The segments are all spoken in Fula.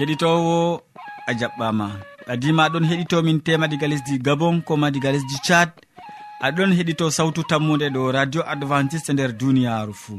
keɗitowo a jaɓɓama. Ɓadima aɗon heɗitomin tema diga lesdi gabon koma diga lesdi tchad. Aɗon heɗito sawtu tammude ɗo radio adventiste nder duniyaru fuu.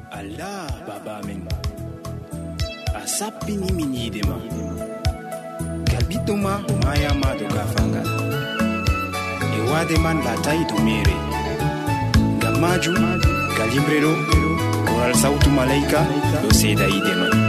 baba amin a sappinimin yiide ma. Gal ɓiɗɗo ma mayama do gafangal e waade man latayi do mere ngam majum gal yimre ɗo koral sawtu malayka ɗo seeda yiide man.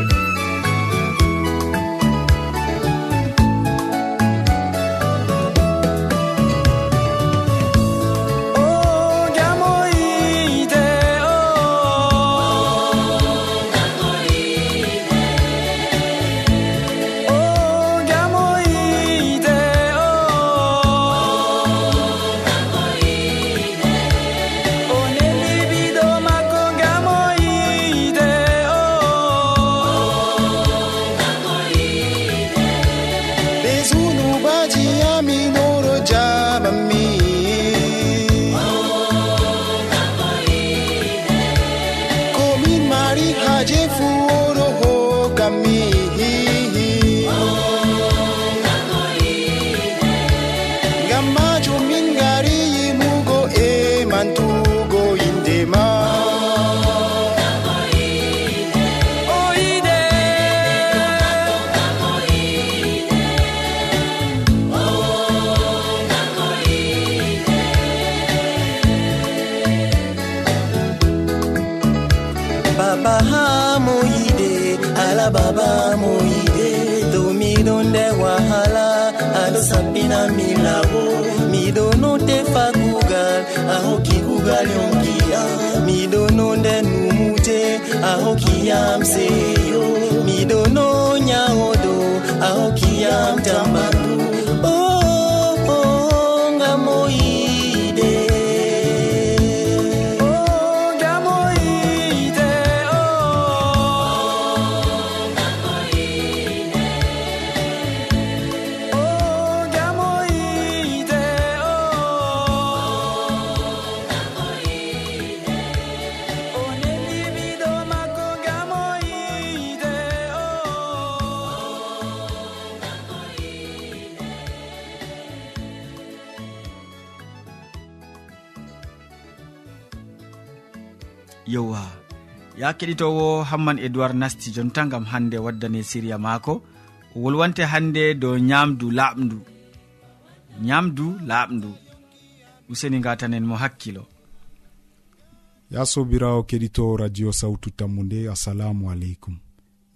na milao miɗono tefa kugal ahoki kugal yonkiya miɗono numute numuje ahokiyam seyo. Miɗono nyawoɗo ahokiyam tambaro yewwa. Ya keɗitowo hamman edoird nasti jonta gam hande waddane siriya maako o wolwante hande dow nyamdu laaɓdu nyamdu laaɓdu useni gatanen mo hakkilo. Ya sobirawo keɗito radio sawtu tammude assalamu aleykum.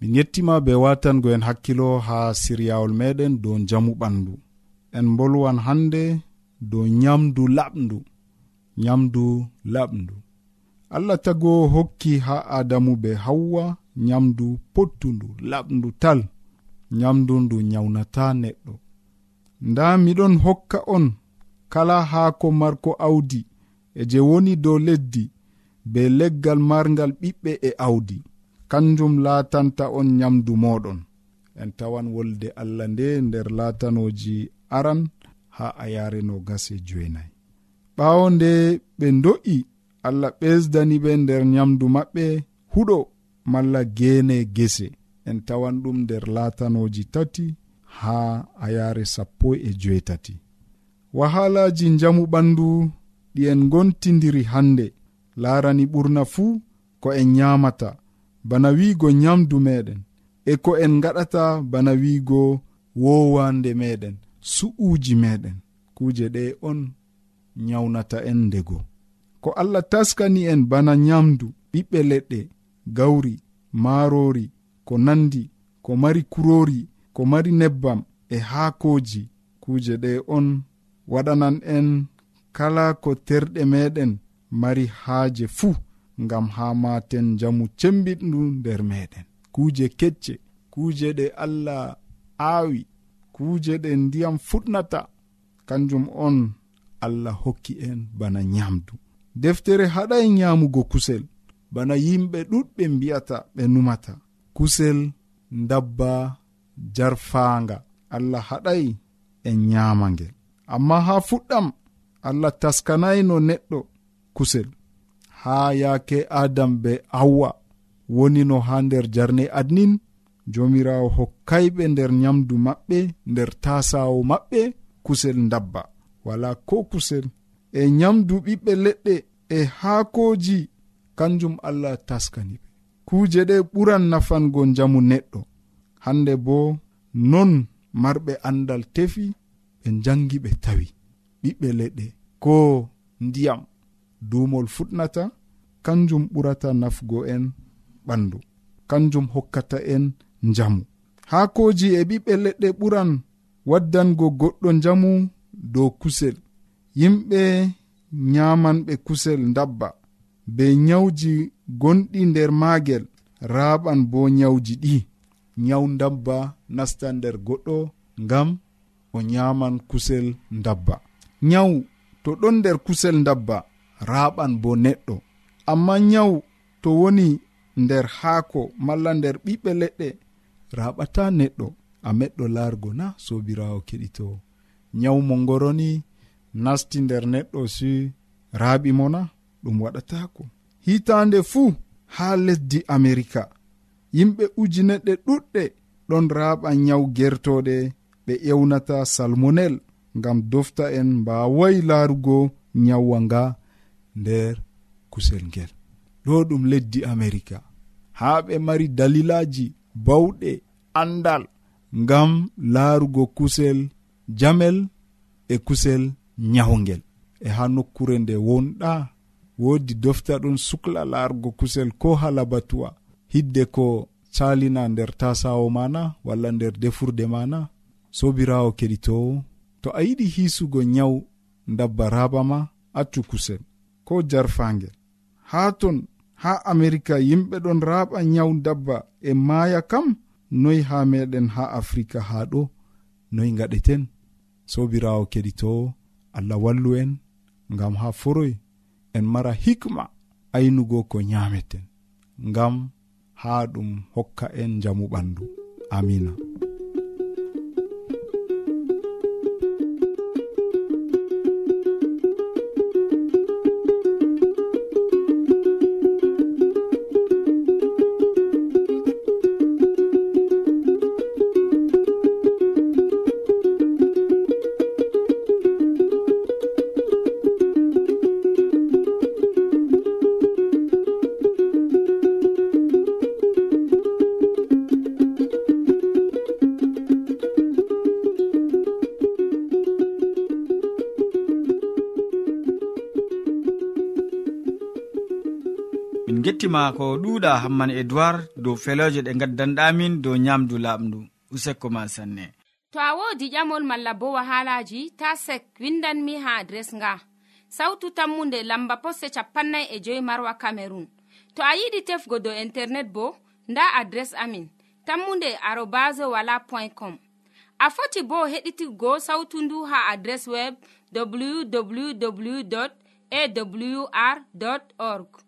Min yettima be watango en hakkilo ha siryawol meɗen dow jamu ɓandu. En bolwan hande dow nyamdu laɓdu nyamdu laɓdu allah tago hokki ha adamu be hawwa nyamdu pottundu laɓdu tal nyamdu ndu nyawnata neɗɗo. Nda miɗon hokka on kala haako marko awdi e je woni dow leddi be leggal margal ɓiɓɓe e awdi kanjum latanta on nyamdu moɗon en tawan wolde allah nde nder latanoji aran ha a yareno gase joenayi ɓawo nde ɓe do'i allah ɓesdani ɓe nder nyamdu maɓɓe huɗo malla gene gese. En tawan ɗum nder latanoji tati ha a yare sappo e joetati. Wahalaji jamu ɓandu ɗi en gontidiri hande. Larani ɓurna fuu ko en nyamata bana wiigo nyamdu meɗen. E ko en gaɗata bana wiigo wowande meɗen su'uji meɗen. Kuje ɗe on nyawnata en ndego. ko allah taskani en bana nyamdu ɓiɓɓe leɗɗe gawri maarori ko nandi ko mari kurori ko mari nebbam e haakoji. Kuuje ɗe on waɗanan en kala ko terɗe meɗen mari haaje fuu ngam haa maten jamu cembiɗndu nder meɗen. Kuuje kecce kuuje ɗe allah aawi kuuje ɗe ndiyam fuɗnata. Kanjum on allah hokki en bana nyamdu. deftere haɗai nyamugo kusel. Bana yimɓe ɗuɗɓe mbi'ata ɓe numata. Kusel dabba jarfaanga. Allah haɗai en nyama ngel amma ha fuɗɗam allah taskanayno neɗɗo kusel. Ha yaake adam be awwa woni no haa nder jarne adnin jomirawo hokkayɓe nder nyamdu maɓɓe nder tasawo maɓɓe kusel dabba wala ko kusel e nyamdu ɓiɓɓe leɗɗe e haakoji kanjum allah taskani ɓe. Kuuje ɗe ɓuran nafango njamu neɗɗo. Hande bo non marɓe andal tefi ɓe jangi ɓe tawi. Ɓiɓɓe leɗɗe ko ndiyam duumol futnata kanjum ɓurata nafgo en ɓandu. Kanjum hokkata en njamu. Haakoji e ɓiɓɓe leɗɗe ɓuran waddango goɗɗo njamu dow kusel. yimɓe nyamanɓe kusel dabba be nyawji gonɗi nder maagel raɓan bo nyawji ɗi. Nyaw dabba nasta nder goɗɗo ngam o nyaman kusel dabba nyaw to ɗon nder kusel dabba raɓan bo neɗɗo. Amma nyaw to woni nder haako malla nder ɓiɓɓe leɗɗe raɓata neɗɗo. A meɗɗo largo na sobirawo keɗito. Nyaw mo ngoroni nasti nder neɗɗo si raaɓimo na ɗum waɗatako hitande fuu ha lesdi amerika. Yimɓe ujineɗɗe ɗuɗɗe ɗon raaɓa nyawu gertoɗe ɓe ƴewnata salmonel ngam dofta en mbawayi laarugo nyawwa nga nder kusel ngel. Ɗo ɗum leddi amerika. Ha ɓe mari dalilaji bawɗe andal ngam laarugo kusel jamel e kusel ñahogel e ha nokkure nde wonɗa woodi dofta ɗon sukla laargo kusel ko halabatuwa hidde ko calina nder tasawo mana walla nder defurde mana sobirawo keɗitowo to a yiɗi hisugo nyawu dabba rabama accu kusel ko jarfangel ha ton ha amerika yimɓe ɗon raɓa nyawu dabba e maya kam noyi ha meɗen ha afrika ha ɗo noyi gaɗeten sobirawo keɗitowo allah wallu en ngam ha foroy en mara hikma aynugo ko nyameten ngam ha ɗum hokka en jamu ɓandu. Amina. gettima ko ɗuuɗa hamman edoird dow feloje ɗe gaddanɗamin dow nyamdu laaɓndu useko ma sanne to a wodi ƴamol malla bo wahalaji ta sek windanmi ha adres nga. Sautu tammunde lamba posse capannay e joyi marwa camerun to a yiɗi tefgo dow internet bo nda adres amin tammunde arobas wala point com. A foti bo heɗitigo sautu ndu ha adres web www awr org.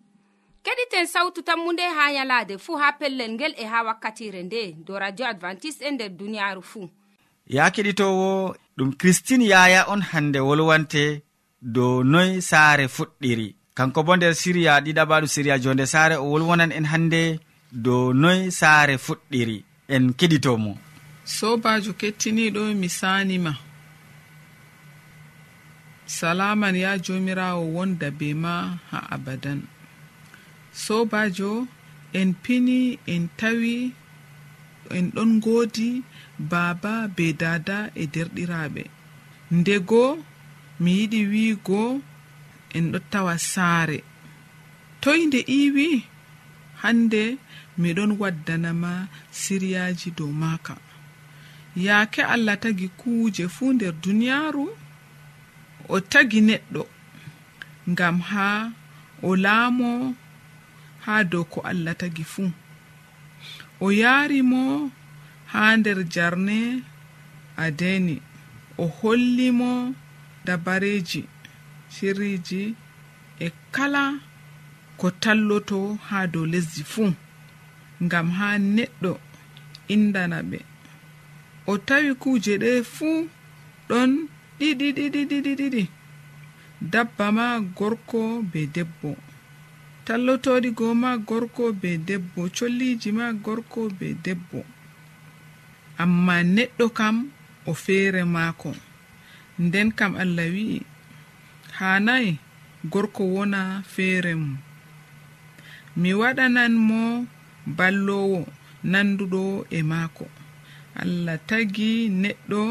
keɗiten sawtu tammunde ha yalaade fuu ha pellel ngel e ha wakkatire nde do radio advantice'e e nder duniyaaru fuu ya keɗitowo ɗum christine yaya on hande wolwante dow noy saare fuɗɗiri. Kanko bo nder siriya ɗiɗaɓaɗu siriya jonde saare o wolwonan en hande dow noy saare fuɗɗiri. En keɗitomo. Sobajo kettiniɗo mi sanima. Salaman ya jomirawo wonda be ma ha abadan. sobajo en pini en tawi en ɗon godi baaba be dada e derɗiraɓe. Ndego mi yiɗi wiigo en ɗo tawa saare. Toy nde iwi hande miɗon waddanama siryaji dow maka yaake allah tagi kuuje fuu nder duniyaaru o tagi neɗɗo. Ngam haa o laamo haa dow ko allah tagi fuu o yaari mo haa nder jarne adeni o holli mo dabareji sirriji e kala ko talloto haa dow lesdi fuu ngam haa neɗɗo indana ɓe. O tawi kuuje ɗe fuu ɗon ɗiɗiɗiɗiɗiɗiɗi dabba ma gorko be debbo. tallotoɗi goo ma gorko be debbo colliji ma gorko be debbo. Amma neɗɗo kam o feere maako. Nden kam allah wi'i hanayi gorko wona feere mum. Mi waɗanan mo ballowo nanduɗo e maako. Allah tagi neɗɗo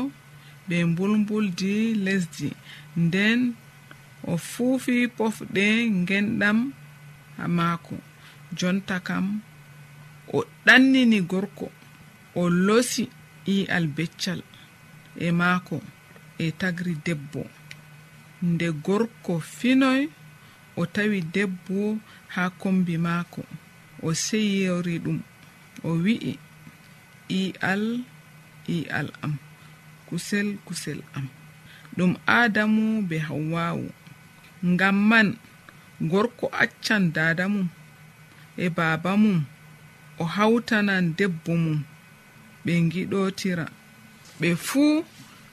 ɓe mbulmbuldi lesdi. Nden o fuufi pofɗe ngenɗam maako. Jonta kam o ɗannini gorko o losi i'al beccal e maako e tagri debbo. Nde gorko finoy o tawi debbo haa kombi maako. O seyori ɗum o wi'i i'al i'al am kusel kusel am. Ɗum adamu be hawwawu ngam man gorko accan dada mum e baba mum o hawtanan debbo mum ɓe giɗotira ɓe fuu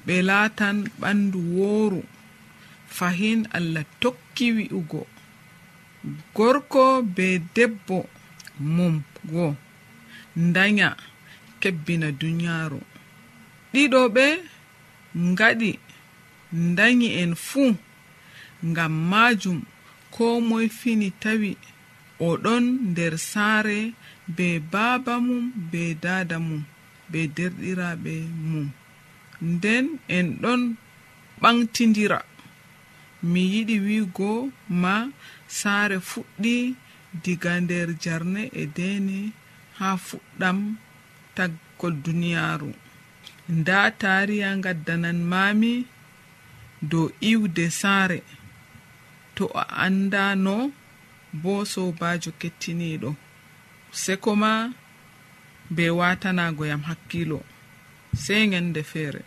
ɓe laatan ɓandu wooru. Fahin allah tokki wi'ugo. Gorko be debbo mum go. Danya kebbina duniyaaru ɗiɗo ɓe ngaɗi. Danyi en fuu ngam maajum ko moy fini tawi o ɗon nder saare be baaba mum be dada mum be derɗiraɓe mum. Nden en ɗon ɓantidira mi yiɗi wiigo ma saare fuɗɗi diga nder jarne e deene haa fuɗɗam taggol duniyaaru. Nda taariya gaddananmami dow iwde saare. to a andano bo sobajo kettiniɗo. Seko ma be watanago yam hakkilo. Sey gende feere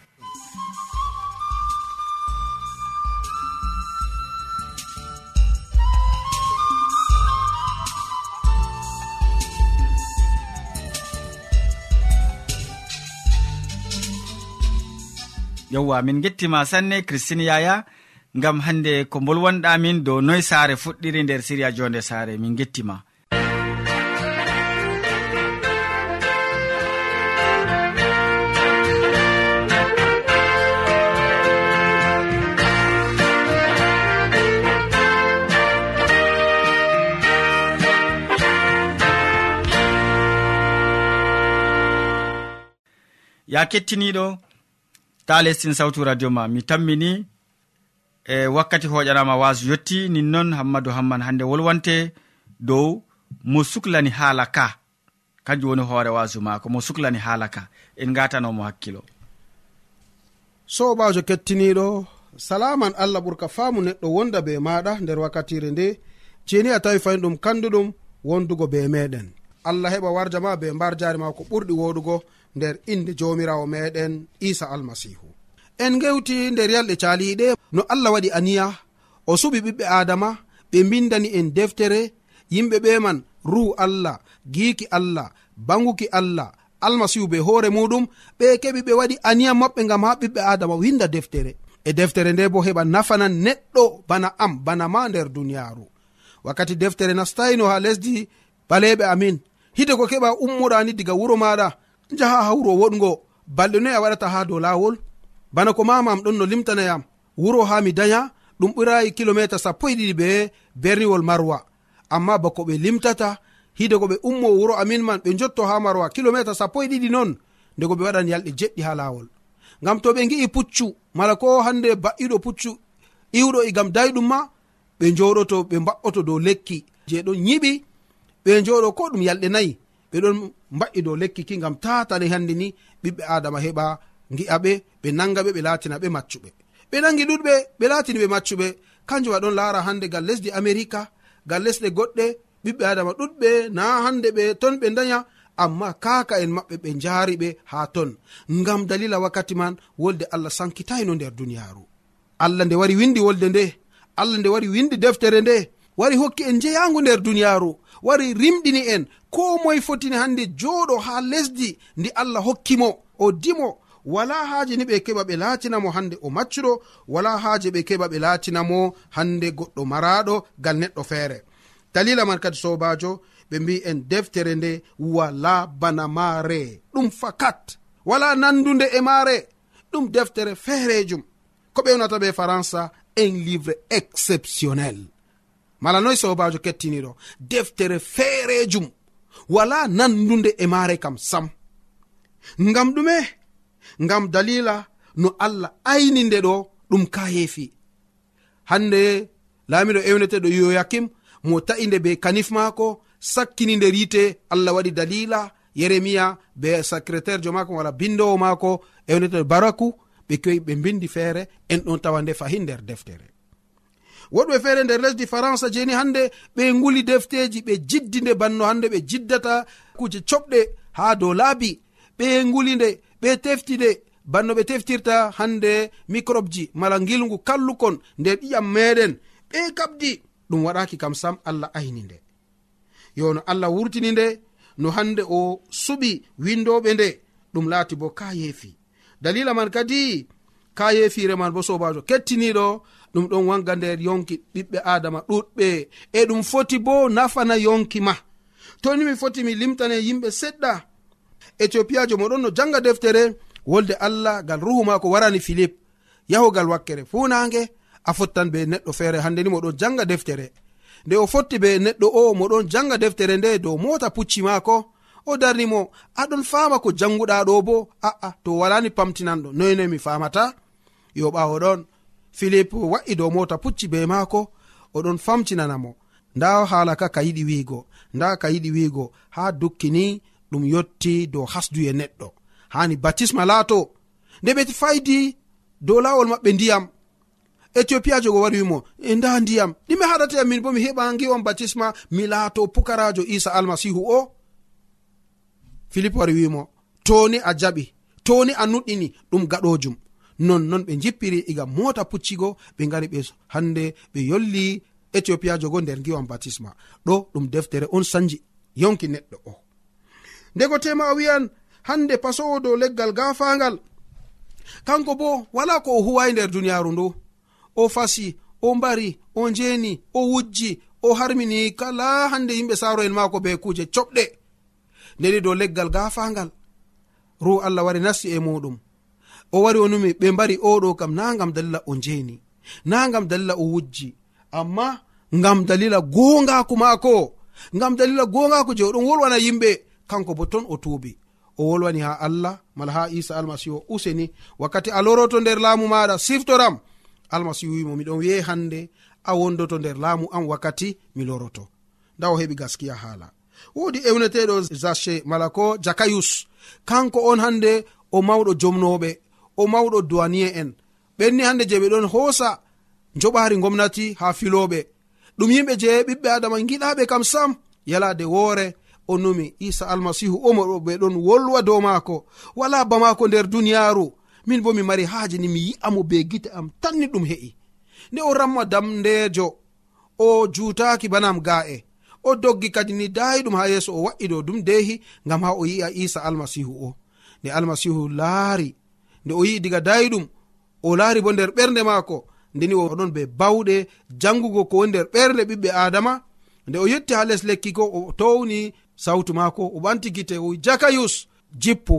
yowwa min gettima sanne christine yaya. gam hande ko bolwanɗamin dow noy saare fuɗɗiri nder siriya jonde saare min gettima. Ya kettiniɗo ta lestin sawtu radio ma mi tammini e wakkati hoƴanama wasu yetti ninnon hammadou hamman hande wolwante dow mo suklani haala ka. Kanjum woni hoore wasu maako mo suklani haala ka. En gatanomo hakkilo. Sobajo kettiniɗo salaman allah ɓurka faamu neɗɗo wonda be maɗa nder wakkatire nde. Jeni a tawi fayin ɗum kanduɗum wondugo be meɗen. Allah heɓa warja ma be mbar jari ma ko ɓurɗi woɗugo nder inde jomirawo meɗen isa almasihu. en gewti nder yalɗe caliɗe no allah waɗi aniya o suɓi ɓiɓɓe adama ɓe mbindani en deftere yimɓe ɓe man ruhu allah giiki allah banguki allah almasihu be hoore muɗum ɓe keɓi ɓe waɗi aniya maɓɓe gam ha ɓiɓɓe adama winda deftere. E deftere nde bo heɓa nafanan neɗɗo bana am bana ma nder duniyaru wakkati deftere nastayino ha lesdi ɓaleɓe amin. Hide ko keɓa ummoɗani diga wuro maɗa jaha ha wuro woɗgo balɗe noyi a waɗata ha dow lawol bana ko mamam ɗon no limtanayam. Wuro ha mi daya ɗum ɓurayi kilometa sappo e ɗiɗi ɓe berniwol marwa. Amma bako ɓe limtata hide ko ɓe ummo wuro amin man ɓe jotto ha marwa kilometa sappo e ɗiɗi noon ndego ɓe waɗan yalɗe jeɗɗi ha lawol. Ngam to ɓe gi'i puccu mala ko hande ba'iɗo puccu iwɗo egam dayɗum ma ɓe joɗoto ɓe mba'oto dow lekki. Je ɗon yiɓi ɓe joɗo ko ɗum yalɗe nayi ɓeɗon mba'i dow lekki ki gam tatani hande ni ɓiɓɓe adama heɓa gi'a ɓe ɓe nanga ɓe ɓe laatina ɓe maccuɓe. Ɓe nangi ɗuɗɓe ɓe latini ɓe maccuɓe. Kanjum aɗon laara hande gal lesdi america gal lesɗe goɗɗe ɓiɓɓe adama ɗuɗɓe na hande ɓe ton ɓe daya amma kaka en maɓɓe ɓe njaari ɓe ha ton. Ngam dalila wakkati man wolde allah sankitayno nder duniyaaru. Allah nde wari windi wolde nde allah nde wari windi deftere nde wari hokki en jeyangu nder duniyaaru wari rimɗini en. Ko moye fotini hannde jooɗo ha lesdi ndi allah hokkimo o dimo wala haaji ni ɓe keɓa ɓe laatinamo hande o maccuɗo wala haaji ɓe keɓa ɓe laatinamo hande goɗɗo maraɗo gal neɗɗo feere. Dalila man kadi sobajo ɓe mbi en deftere nde wala bana maare ɗum fakat. Wala nandude e maare ɗum deftere feerejum ko ɓewnata ɓe faransa un livre exceptionnel. Mala noy sobajo kettiniɗo deftere feerejum wala nandude e maare kam sam. Ngam ɗume ngam dalila no allah ayni nde ɗo ɗum ka heefi. Hande laamiɗo ewneteɗo yoyakim mo ta'i nde be kanif maako sakkini nder yite allah waɗi dalila yeremiya be secrétaire jo maako wala bindowo maako ewneteɗo baraku ɓe kewi ɓe bindi feere en ɗon tawa nde fahi nder deftere. Woɗɓe feere nder lesdi france jeni hande ɓe nguli defteji ɓe jiddi nde banno hande ɓe jiddata kuje coɓɗe ha dow laabi. Ɓe nguli nde ɓe tefti teftiɗe banno ɓe teftirta hande microbe ji mala gilgu kallukon nder ƴiƴam meɗen. Ɓe kabdi ɗum waɗaki kam sam allah ayni nde. Yo no allah wurtini nde no hande o suɓi windoɓe nde ɗum laati bo ka yeefi dalila man kadi ka yeefire man bo sobajo kettiniɗo ɗum ɗon wanga nder yonki ɓiɓɓe adama ɗuɗɓe. E ɗum foti bo nafana yonki ma. Toni mi foti mi limtane yimɓe seɗɗa ethiopiajo moɗon no janga deftere wolde allah ngal ruhu maako warani philip. Yahugal wakkere fuu nange a fottan be neɗɗo feere. Hande ni moɗon janga deftere. Nde o fotti be neɗɗo o moɗon janga deftere nde dow mota pucci maako o darnimo aɗon fama ko janguɗa ɗo bo. Aa to walani pamtinanɗo. Noynoy mi famata yo ɓawo ɗon. Philip wa'i dow mota pucci be maako oɗon famtinanamo nda haala ka ka yiɗi wiigo. Nda ka yiɗi wiigo. Ha dukkini ɗum yotti dow hasduye neɗɗo. Hani batisma laato. Nde ɓe faydi dow laawol maɓɓe ndiyam. Éthiopiajo go wari wimo e nda ndiyam ɗime haɗate min bo mi heɓa ngiwam batisma mi laato pukarajo isa almasihu o. Philipe wari wimo toni a jaɓi toni a nuɗɗini ɗum gaɗojum nonnon ɓe jippiri iga mota puccigo ɓe gari ɓe hande ɓe yolli éthiopiajo go nder giwan batisma ɗo ɗum deftere on sanji yonki neɗɗo o. ndego tema o wiyan hande pasowo dow leggal gafangal. Kanko bo wala ko o huwai nder duniyaru ndu. O fasi o mbari o njeni o wujji o harmini kala hande yimɓe saro en mako be kuje coɓɗe. Ndeni dow leggal gafangal ru allah wari nasti e muɗum. O wari o numi ɓe mbari oɗo kam na gam dalila o njeni na gam dalila o wujji. Amma gam dalila gongaku maako gam dalila gongaku je oɗon wolwana yimɓe kanko bo ton o tuubi. O wolwani ha allah mala ha isa almasihu o useni. Wakkati a loroto nder laamu maɗa siftoram. Almasihu wimo miɗon wi'e hande a wondoto nder laamu am wakkati mi loroto. Nda o heɓi gaskiya haala. Wodi ewneteɗo zache mala ko jakayus. Kanko on hande o mawɗo jomnoɓe o mawɗo duwanie en. Ɓenni hande je ɓe ɗon hoosa joɓari gomnati ha filoɓe ɗum yimɓe je ɓiɓɓe adama giɗaɓe kam sam. Yalade woore o numi isa almasihu omoɗo ɓe ɗon wolwa dow maako. Wala ba maako nder duniyaaru. Min bo mi mari haaje ni mi yi'amo be gite am tanni ɗum he'i. Nde o ramma damndeejo o juutaaki banam ga'e. O doggi kadi ni daayi ɗum ha yeeso o wa'i dow ɗum deehi ngam ha o yi'a isa almasihu o. Nde almasihu laari nde o yi'i diga daayi ɗum o laari bo nder ɓernde maako. Ndeni oɗon be bawɗe jangugo ko woni nder ɓernde ɓiɓɓe adama nde o yetti ha les lekki ko o towni sawtu maako o ɓanti gite o jakayus jippu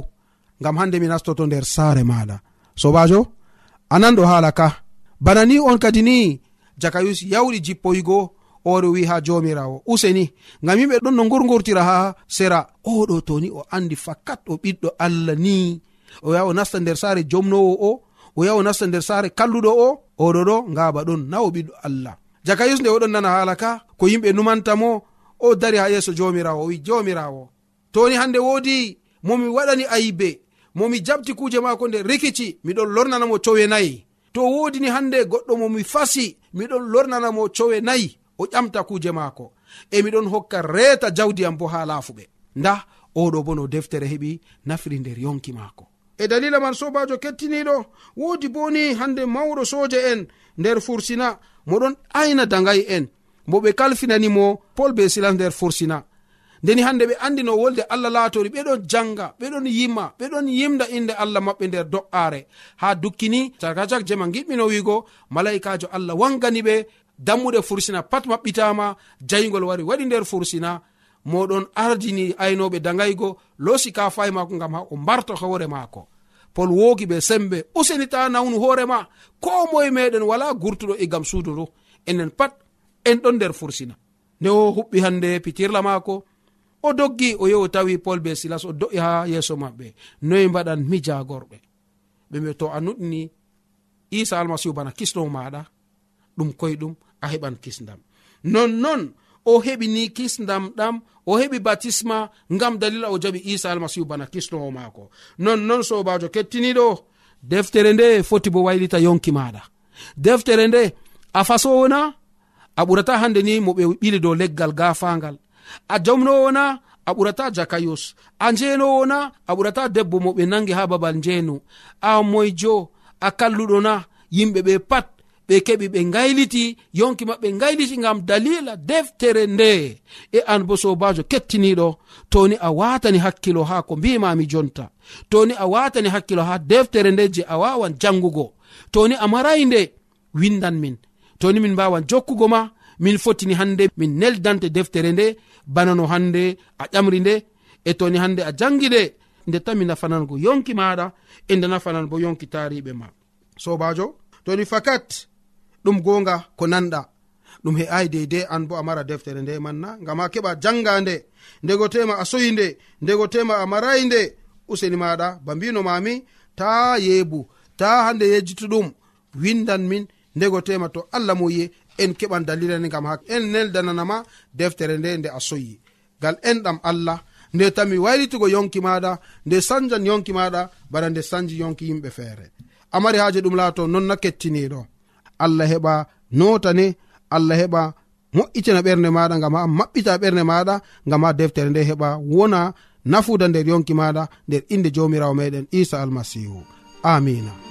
ngam hande mi nastoto nder saare maɗa sobajo anan ɗo haala ka. Bana ni on kadi ni jakayus yawɗi jippoygo oɗo wi ha jomirawo useni ngam yimɓe ɗon no gurgurtira ha sera. Oɗo toni o andi fakat o ɓiɗɗo allah ni. O yaha o nasta nder saare jomnowo o o yaha o nasta nder saare kalluɗo o oɗo ɗo ngaba ɗon. Na o ɓiɗɗo allah. Jakayus nde oɗon nana haala ka ko yimɓe numantamo o dari ha yeeso jomirawo o wi jomirawo. Toni hande woodi momi waɗani ayibe momi jabti kuuje maako nde rikici miɗon lornanamo cowe nayi. To wodini hande goɗɗo momi fasi miɗon lornanamo cowe nayi o ƴamta kuuje maako. E miɗon hokka reeta jawdi am bo ha laafuɓe. Nda oɗo bo no deftere heɓi nafiri nder yonki maako. E dalila man sobajo kettiniɗo wodi boni hande mawɗo soje en nder fursina moɗon ayna dagayi en. mo ɓe kalfinanimo pol be silas nder fursina ndeni hande ɓe andi no wolde allah laatori ɓeɗon janga ɓeɗon yima ɓeɗon yimda inde allah maɓɓe nder do'are ha dukkini cakacak jema giɓɓino wigo malaikajo allah wangani ɓe dammuɗe fursina pat maɓɓitama jayigol wari waɗi nder fursina. Moɗon ardini aynoɓe dagaygo losi ka fay mako gam ha o mbarto hoore maako. Pol wogi ɓe sembe usenita nawnu hoorema ko moye meɗen wala gurtuɗo e gam suudu ndu. Enen pat en ɗon nder fursina. Nde o huɓɓi hande pitirla maako o doggi o yehi o tawi pol be silas o do'i ha yeeso maɓɓe. Noyi mbaɗan mi jagorɓe ɓe mbi to a nuɗini isa almasihu bana kisnowo maɗa ɗum koyeɗum a heɓan kisdam nonnon o heɓini kisdam ɗam o heɓi batisma ngam dalila o jaɓi isa almasihu bana kisnowo maako. Nonnon sobajo kettiniɗo deftere nde foti bo waylita yonki maɗa deftere nde a fasowona a ɓurata hande ni mo ɓe ɓili dow leggal gafangal a jamnowona a ɓurata jakayos. A njenowona a ɓurata debbo mo ɓe nangi ha babal njeno a moyjo a kalluɗo na yimɓe ɓe pat ɓe keɓi ɓe gayliti yonki maɓɓe gayliti gam dalila deftere nde. E an bo sobajo kettiniɗo toni a watani hakkilo ha ko mbimami jonta. Toni a watani hakkilo ha deftere nde je a wawan jangugo toni a marayi nde windan min. toni min mbawan jokkugo ma min fotini hande min neldante deftere nde bana no hande a ƴamri nde e toni hande a jangi nde nde tan mi nafanango yonki maɗa e nde nafanan bo yonki tariɓe ma. Sobajo toni fakat ɗum gonga ko nanɗa. Ɗum he ai deidei an bo a mara deftere nde manna ngam a keɓa janga nde ndego tema a soyi nde ndego tema a marayi nde useni maɗa ba mbino mami ta yeebu ta hande yejjitu ɗum windan min ndego tema to allah moye en keɓan dalilani gam ha en neldananama deftere nde nde a soyi gal enɗam allah nde tami waylitugo yonki maɗa nde sanjan yonki maɗa bara nde sanji yonki yimɓe feere. Amari haaji ɗum laato nonna kettiniɗo allah heɓa notane allah heɓa moƴƴitina ɓernde maɗa gam ha maɓɓita ɓernde maɗa gam ha deftere nde heɓa wona nafuda nder yonki maɗa nder inde jomirawo meɗen isa almasihu amina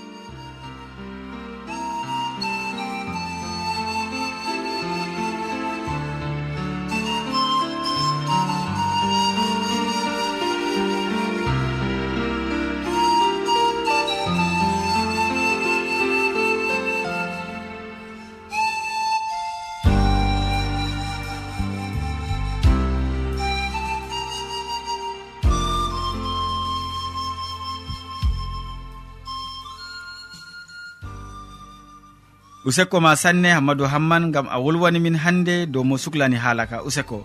useko ma sanne hammadou hamman gam a wolwani min hannde dow mo suklani haalaka useko.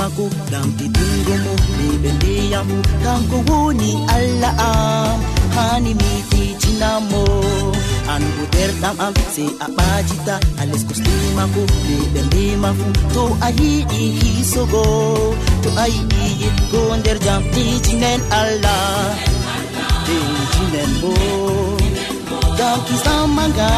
mako ngam ɗiɗingo ɓeɓe ndeyamu kanko woni allah am hani mi titinamo an bo derɗam am se a ɓajita a leskoslimako ɓeɓe ndima fu to a yiɗi hisogo to a yiɗi yetgo nder jam titinen allah titinen bo gam kisamaga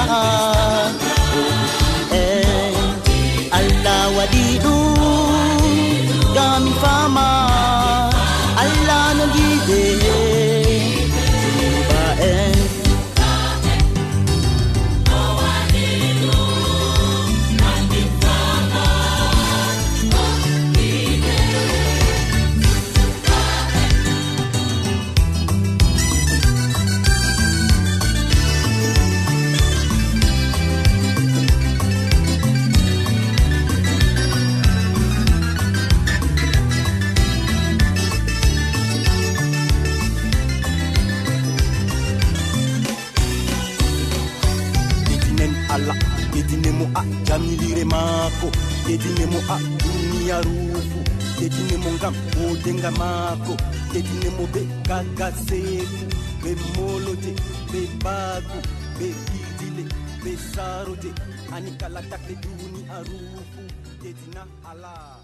seeku ɓe molote ɓe baagu ɓe ɓiidile ɓe saarote ani kala takle ɗumni a ruufu dedina alaa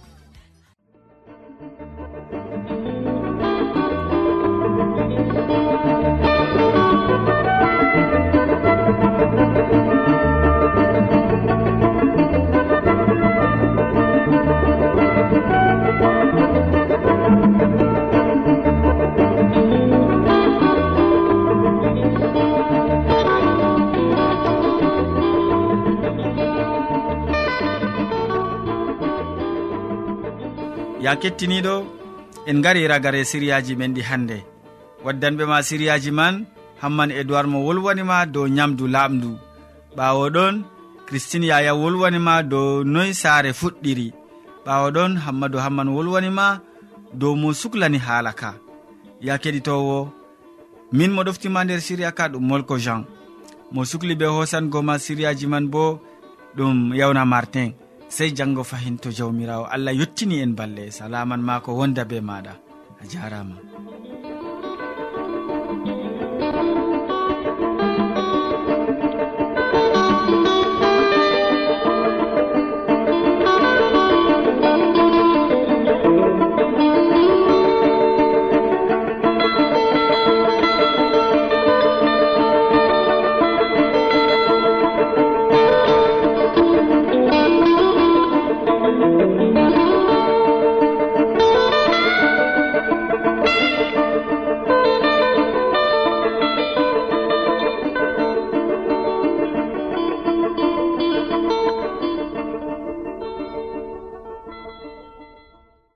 ya kettiniɗo en gari ragare siriyaji men ɗi hannde. Waddanɓe ma siriyaji man hamman edoird mo wolwanima dow nyamdu laaɓdu ɓawo ɗon christine yaya wolwanima dow noy saare fuɗɗiri. Ɓawo ɗon hammadou hamman wolwanima dow mo suklani haala ka. Ya keɗitowo min mo ɗoftima nder siriya ka ɗum molko jean. Mo sukli ɓe hosangoma siriyaji man bo ɗum yawna martin. sey janngo fahin to jawmirawo allah yettini en balle. Salaman ma ko wonda be maɗa. A jarama.